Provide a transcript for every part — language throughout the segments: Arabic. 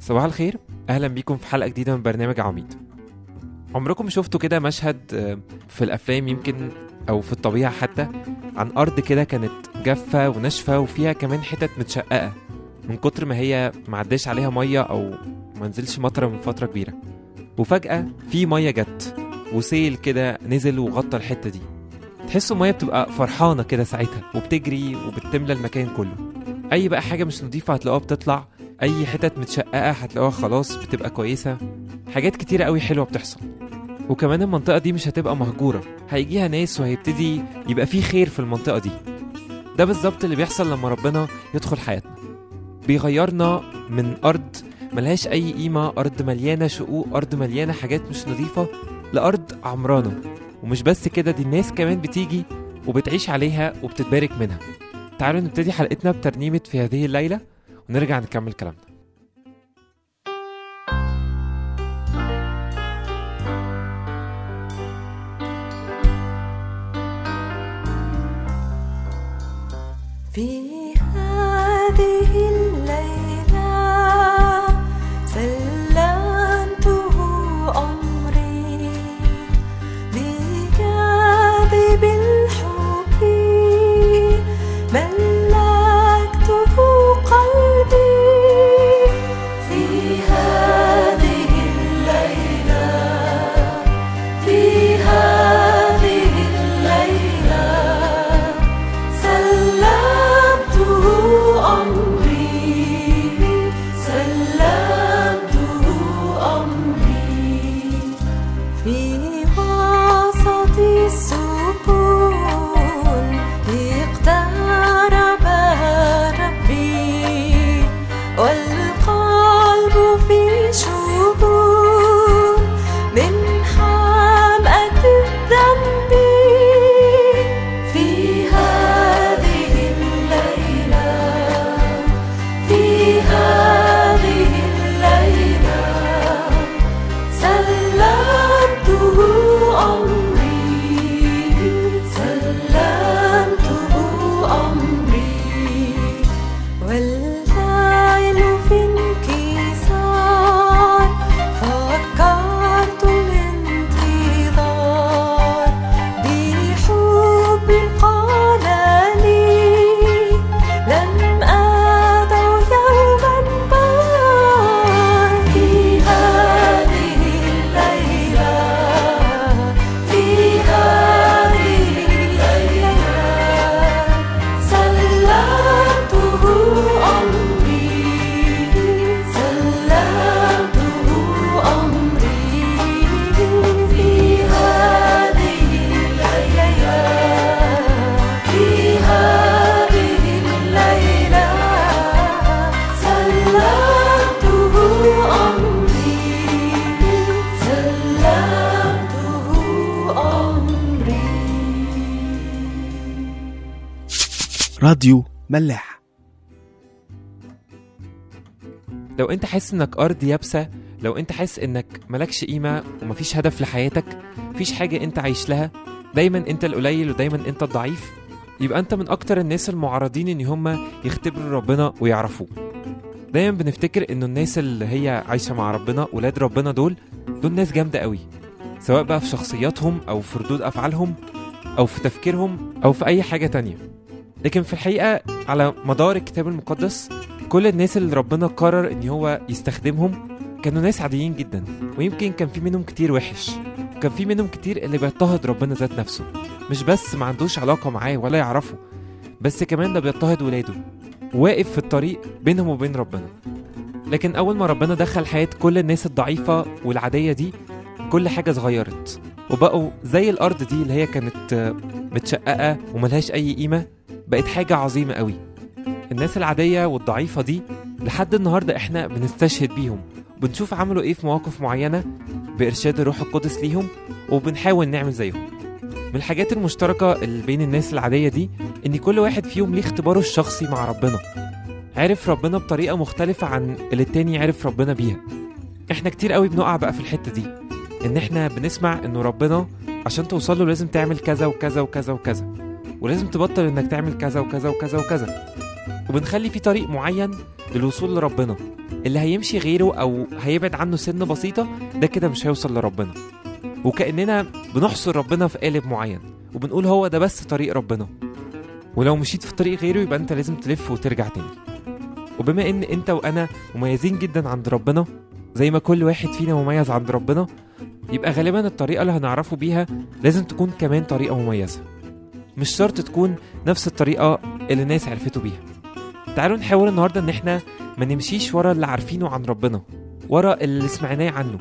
صباح الخير. أهلا بيكم في حلقة جديدة من برنامج عميد. عمركم شفتوا كده مشهد آه، في الأفلام يمكن أو في الطبيعة حتى عن أرض كده كانت جافة وناشفة وفيها كمان حتت متشققة من كتر ما هي معداش عليها مية أو ما نزلش مطرة من فترة كبيرة. وفجأة في مية جت وسيل كده نزل وغطى الحتة دي. تحسوا المية بتبقى فرحانة كده ساعتها وبتجري وبتملى المكان كله. أي بقى حاجة مش نظيفه هتلاقوها بتطلع أي حتت متشققة هتلاقوها خلاص بتبقى كويسة. حاجات كتيرة قوي حلوة بتحصل. وكمان المنطقة دي مش هتبقى مهجورة. هيجيها ناس وهيبتدي يبقى في خير في المنطقة دي. ده بالظبط اللي بيحصل لما ربنا يدخل حياتنا. بيغيرنا من أرض ملهاش أي قيمة أرض مليانة شقوق أرض مليانة حاجات مش نظيفة لأرض عمرانة. ومش بس كده دي الناس كمان بتيجي وبتعيش عليها وبتتبارك منها. تعالوا نبتدي حلقتنا بترنيمة في هذه الليلة. ونرجع نكمل كلامنا. راديو ملاح. لو انت حاسس انك أرض يابسة لو انت حاسس انك ملكش قيمة ومفيش هدف لحياتك مفيش حاجة انت عايش لها دايما انت القليل ودايما انت الضعيف يبقى انت من أكتر الناس المعرضين إن هم يختبروا ربنا ويعرفوه. دايما بنفتكر إنه الناس اللي هي عايشة مع ربنا ولاد ربنا دول دول ناس جامدة قوي. سواء بقى في شخصياتهم أو في ردود أفعالهم أو في تفكيرهم أو في أي حاجة تانية. لكن في الحقيقة على مدار الكتاب المقدس كل الناس اللي ربنا قرر إن هو يستخدمهم كانوا ناس عاديين جدا ويمكن كان في منهم كتير وحش كان في منهم كتير اللي بيضطهد ربنا ذات نفسه مش بس ما عندوش علاقة معاه ولا يعرفه بس كمان ده بيضطهد ولاده واقف في الطريق بينهم وبين ربنا. لكن أول ما ربنا دخل حياة كل الناس الضعيفة والعادية دي كل حاجة اتغيرت وبقوا زي الأرض دي اللي هي كانت متشققة وملهاش أي قيمة بقت حاجة عظيمة قوي. الناس العادية والضعيفة دي لحد النهاردة إحنا بنستشهد بيهم بنشوف عملوا إيه في مواقف معينة بإرشاد الروح القدس ليهم وبنحاول نعمل زيهم. من الحاجات المشتركة اللي بين الناس العادية دي إن كل واحد فيهم ليه اختباره الشخصي مع ربنا. عرف ربنا بطريقة مختلفة عن اللي التاني عرف ربنا بيها. إحنا كتير قوي بنقع بقى في الحتة دي إن إحنا بنسمع إنه ربنا عشان توصل له لازم تعمل كذا وكذا وكذا وكذا. ولازم تبطل إنك تعمل كذا وكذا وكذا وكذا. وبنخلي في طريق معين للوصول لربنا. اللي هيمشي غيره أو هيبعد عنه سن بسيطة ده كده مش هيوصل لربنا. وكأننا بنحصر ربنا في قالب معين. وبنقول هو ده بس طريق ربنا. ولو مشيت في طريق غيره يبقى أنت لازم تلف وترجع تاني. وبما إن أنت وأنا مميزين جدا عند ربنا زي ما كل واحد فينا مميز عند ربنا يبقى غالبا الطريقة اللي هنعرفه بيها لازم تكون كمان طريقة مميزة. مش شرط تكون نفس الطريقة اللي الناس عرفته بيها. تعالوا نحاول النهارده إن إحنا ما نمشيش ورا اللي عارفينه عن ربنا ورا اللي سمعناه عنه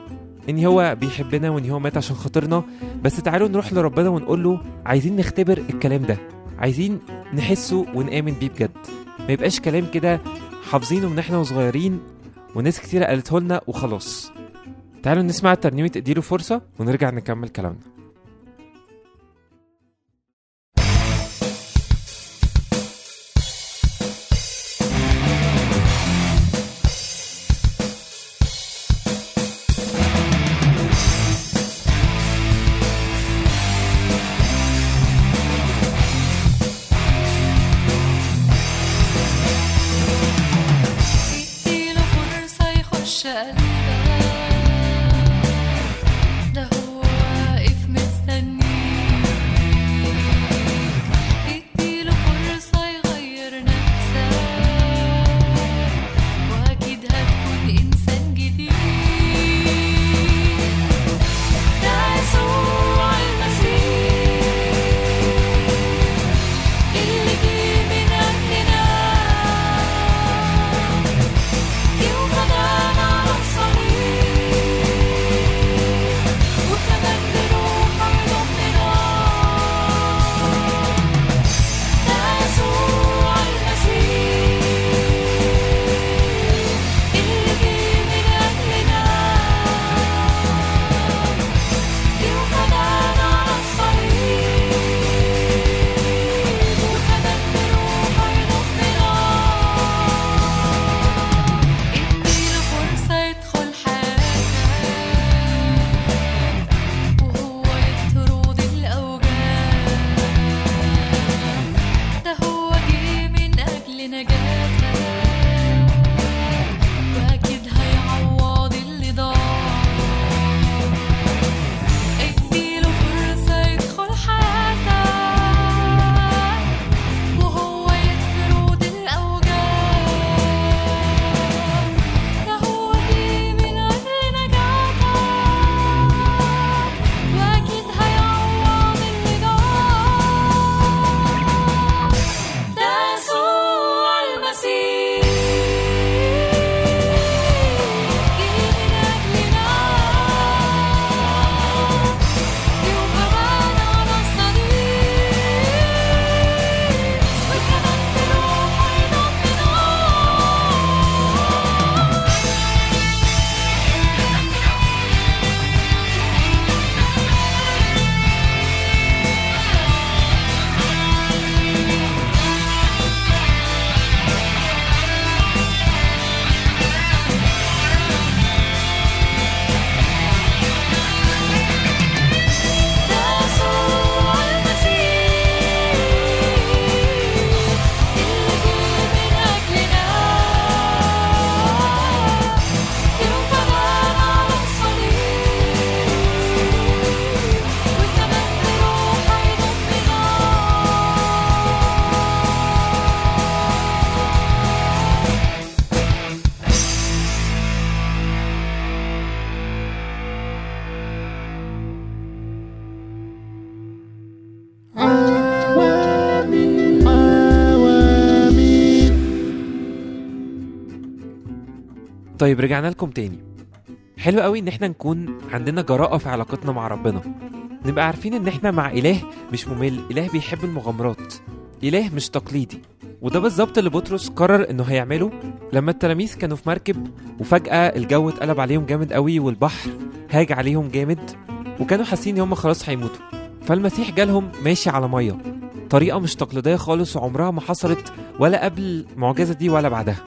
إن هو بيحبنا وإن هو مات عشان خاطرنا بس تعالوا نروح لربنا ونقول له عايزين نختبر الكلام ده عايزين نحسه ونآمن بيه بجد. ما يبقاش كلام كده حافظينه من إحنا وصغيرين وناس كتيرة قالته لنا وخلاص. تعالوا نسمع ترنيمة اديله فرصة ونرجع نكمل كلامنا. طيب رجعنا لكم تاني. حلو قوي إن إحنا نكون عندنا جراءة في علاقتنا مع ربنا. نبقى عارفين إن إحنا مع إله مش ممل. إله بيحب المغامرات. إله مش تقليدي. وده بالظبط اللي بطرس قرر إنه هيعمله. لما التلاميذ كانوا في مركب وفجأة الجو اتقلب عليهم جامد قوي والبحر هاج عليهم جامد وكانوا حاسين إن هم خلاص هيموتوا. فالمسيح جالهم ماشي على مية. طريقة مش تقليدية خالص وعمرها ما حصلت ولا قبل المعجزة دي ولا بعدها.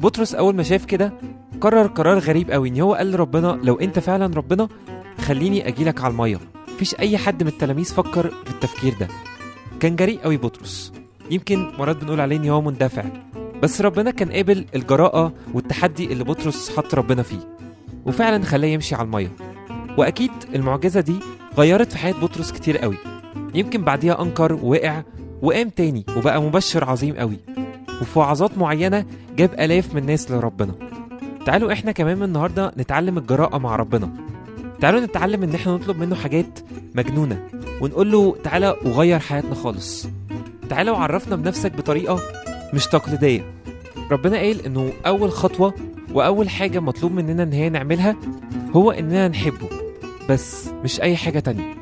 بطرس أول ما شاف كده قرر قرار غريب قوي إن هو قال لربنا لو أنت فعلا ربنا خليني اجيلك على المية. مفيش أي حد من التلاميذ فكر في التفكير ده. كان جريء قوي بطرس. يمكن مرات بنقول عليه إن هو مندفع. بس ربنا كان قابل الجراءة والتحدي اللي بطرس حط ربنا فيه وفعلا خلاه يمشي على المية. وأكيد المعجزة دي غيرت في حياة بطرس كتير قوي. يمكن بعديها أنكر ووقع وقام تاني وبقى مبشر عظيم قوي. وفي وعظات معينة جاب آلاف من الناس لربنا. تعالوا إحنا كمان من النهاردة نتعلم الجراءة مع ربنا. تعالوا نتعلم إن إحنا نطلب منه حاجات مجنونة ونقول له تعالى وغير حياتنا خالص. تعالى وعرفنا بنفسك بطريقة مش تقليدية. ربنا قال إنه أول خطوة وأول حاجة مطلوب مننا إن هي نعملها هو إننا نحبه بس مش أي حاجة تانية.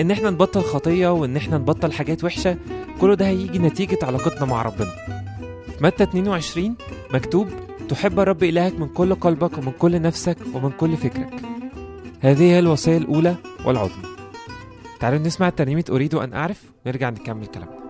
إن إحنا نبطل خطية وإن إحنا نبطل حاجات وحشة كل ده هيجي نتيجة علاقتنا مع ربنا. متى 22 مكتوب تحب الرب إلهك من كل قلبك ومن كل نفسك ومن كل فكرك. هذه هي الوصية الأولى والعظمى. تعالوا نسمع ترنيمة أريد أن أعرف. ونرجع نكمل كلامنا.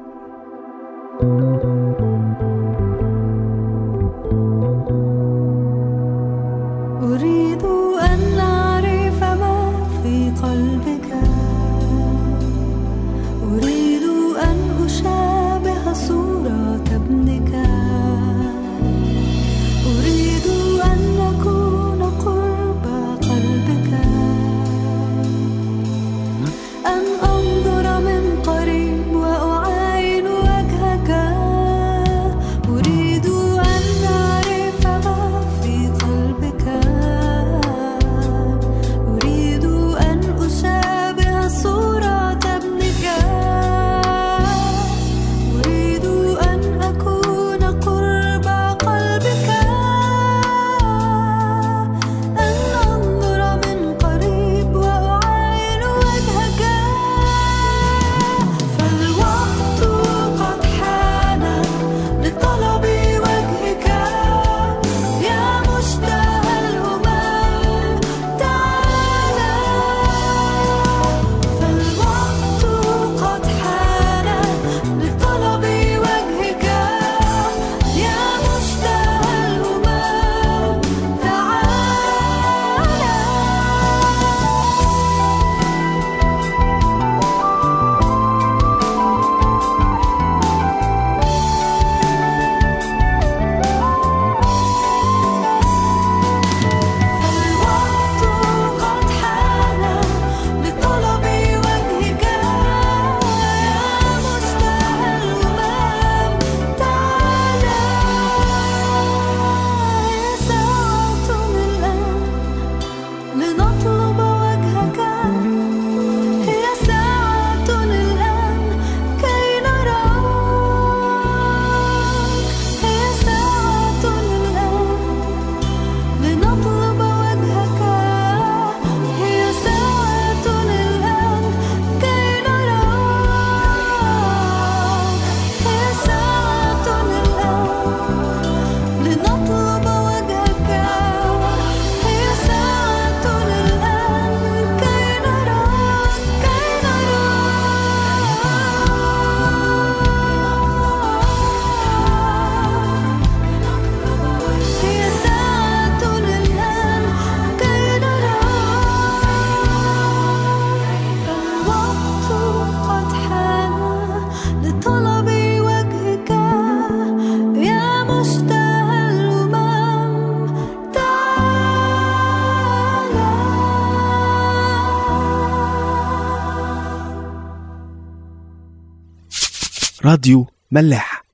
راديو ملاح.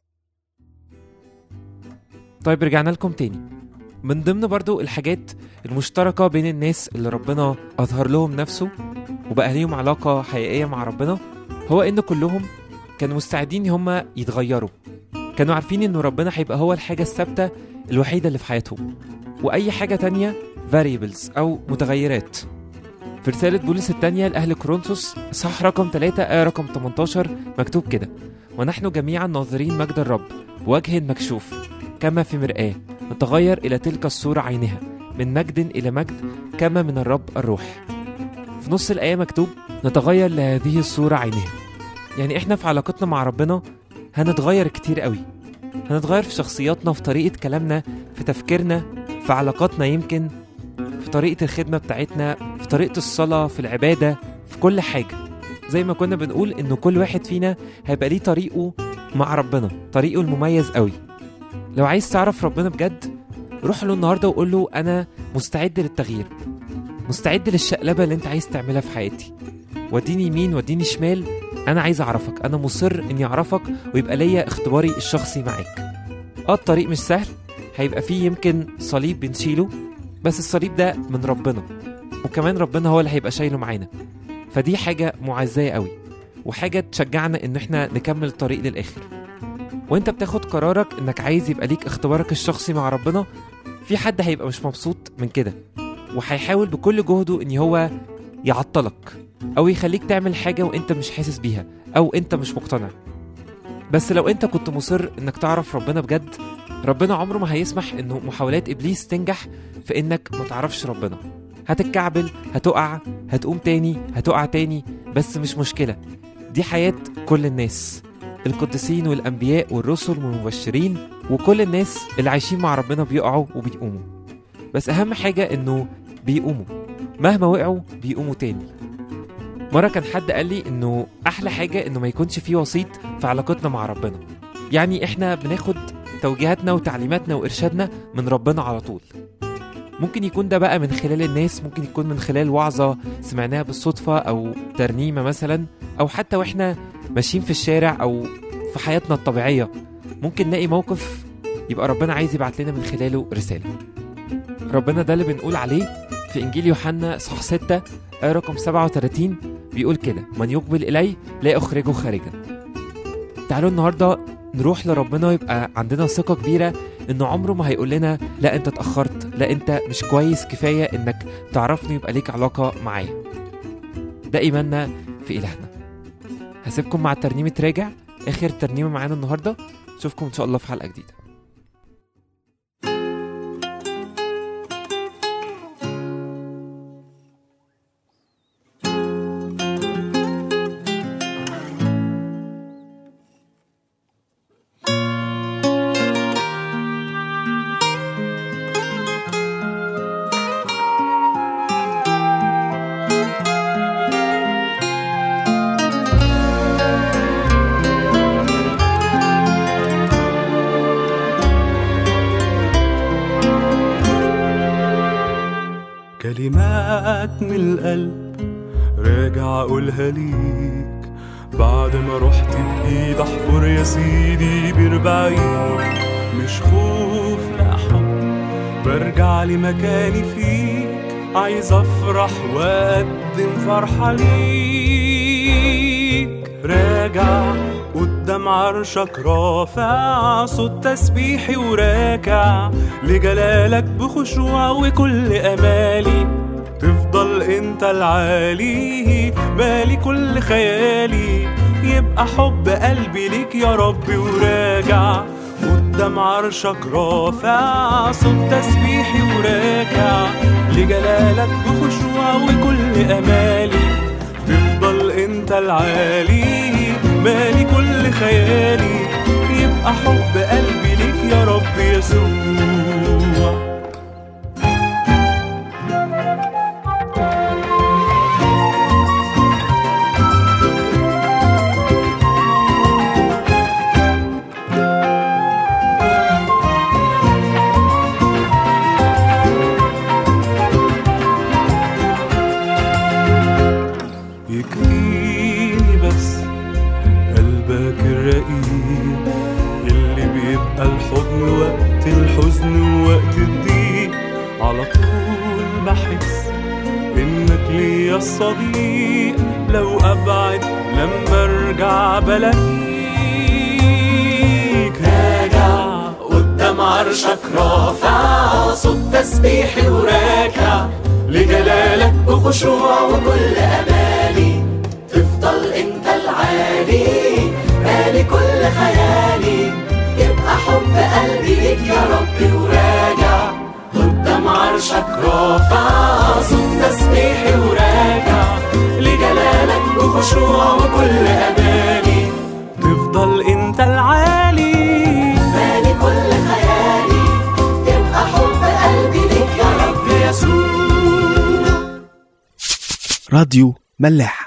طيب رجعنا لكم تاني. من ضمن برضو الحاجات المشتركة بين الناس اللي ربنا أظهر لهم نفسه وبقى ليهم علاقة حقيقية مع ربنا هو إن كلهم كانوا مستعدين إن هما يتغيروا. كانوا عارفين إنه ربنا هيبقى هو الحاجة الثابتة الوحيدة اللي في حياتهم. وأي حاجة تانية variables أو متغيرات. في رسالة بولس الثانية لأهل كورنثوس صح رقم 3 آية رقم 18 مكتوب كده. ونحن جميعا ناظرين مجد الرب بوجه مكشوف. كما في مرآة نتغير إلى تلك الصورة عينها من مجد إلى مجد كما من الرب الروح. في نص الآية مكتوب نتغير لهذه الصورة عينها. يعني إحنا في علاقتنا مع ربنا هنتغير كتير قوي. هنتغير في شخصياتنا في طريقة كلامنا في تفكيرنا في علاقاتنا يمكن في طريقة الخدمة بتاعتنا في طريقة الصلاة في العبادة في كل حاجة. زي ما كنا بنقول إن كل واحد فينا هيبقى ليه طريقه مع ربنا طريقه المميز قوي. لو عايز تعرف ربنا بجد روح له النهارده وقول له أنا مستعد للتغيير. مستعد للشقلبة اللي أنت عايز تعملها في حياتي. وديني يمين وديني شمال أنا عايز أعرفك أنا مصر إني أعرفك ويبقى ليا اختباري الشخصي معاك. آه الطريق مش سهل هيبقى فيه يمكن صليب بنشيله بس الصليب ده من ربنا. وكمان ربنا هو اللي هيبقى شايله معانا. فدي حاجة معزية قوي وحاجة تشجعنا إن إحنا نكمل الطريق للآخر. وأنت بتاخد قرارك إنك عايز يبقى ليك اختبارك الشخصي مع ربنا في حد هيبقى مش مبسوط من كده وهيحاول بكل جهده إن هو يعطلك أو يخليك تعمل حاجة وأنت مش حاسس بيها أو أنت مش مقتنع. بس لو أنت كنت مصر إنك تعرف ربنا بجد ربنا عمره ما هيسمح إنه محاولات إبليس تنجح في إنك ما تعرفش ربنا. هتتكعبل هتقع هتقوم تاني هتقع تاني بس مش مشكلة. دي حياة كل الناس القديسين والأنبياء والرسل والمبشرين وكل الناس اللي عايشين مع ربنا بيقعوا وبيقوموا. بس أهم حاجة إنه بيقوموا. مهما وقعوا بيقوموا تاني. مرة كان حد قال لي إنه أحلى حاجة إنه ما يكونش فيه وسيط في علاقتنا مع ربنا. يعني إحنا بناخد توجيهاتنا وتعليماتنا وإرشادنا من ربنا على طول. ممكن يكون ده بقى من خلال الناس ممكن يكون من خلال وعظة سمعناها بالصدفة أو ترنيمة مثلا أو حتى وإحنا ماشيين في الشارع أو في حياتنا الطبيعية. ممكن نلاقي موقف يبقى ربنا عايز يبعت لنا من خلاله رسالة. ربنا ده اللي بنقول عليه في إنجيل يوحنا صح 6 آية رقم 37 بيقول كده من يقبل إلي لا أخرجه خارجا. تعالوا النهاردة نروح لربنا يبقى عندنا ثقة كبيرة إنه عمره ما هيقول لنا لا أنت اتأخرت لا أنت مش كويس كفاية إنك تعرفني يبقى ليك علاقة معايا. ده إيماننا في إلهنا. هسيبكم مع ترنيمه راجع آخر ترنيمة معانا النهارده. اشوفكم إن شاء الله في حلقة جديدة. كلمات من القلب. راجع أقولها ليك. بعد ما رحت بإيد أحفر يا سيدي بربعين مش خوف لا حب. برجع لمكاني فيك. عايز أفرح وأقدم فرحة ليك. راجع قدام عرشك رافع صوت تسبيحي وراكع. لجلالك بخشوع وكل أمالي. تفضل انت العالي بالي كل خيالي. يبقى حب قلبي ليك يا ربي وراجع. قدام عرشك رافع صوت تسبيحي وراكع لجلالك بخشوع وكل أمالي. تفضل انت العالي بالي كل خيالي. يبقى حب قلبي ليك يا رب يسوع. تسبيحي وراكع لجلالك بخشوع وكل أمالي. تفضل إنت العالي بالي كل خيالي. يبقى حب قلبي ليك يا ربي وراجع. قدام عرشك رافع صوت تسبيحي وراجع. لجلالك بخشوع وكل أمالي. تفضل إنت العالي. راديو ملاح.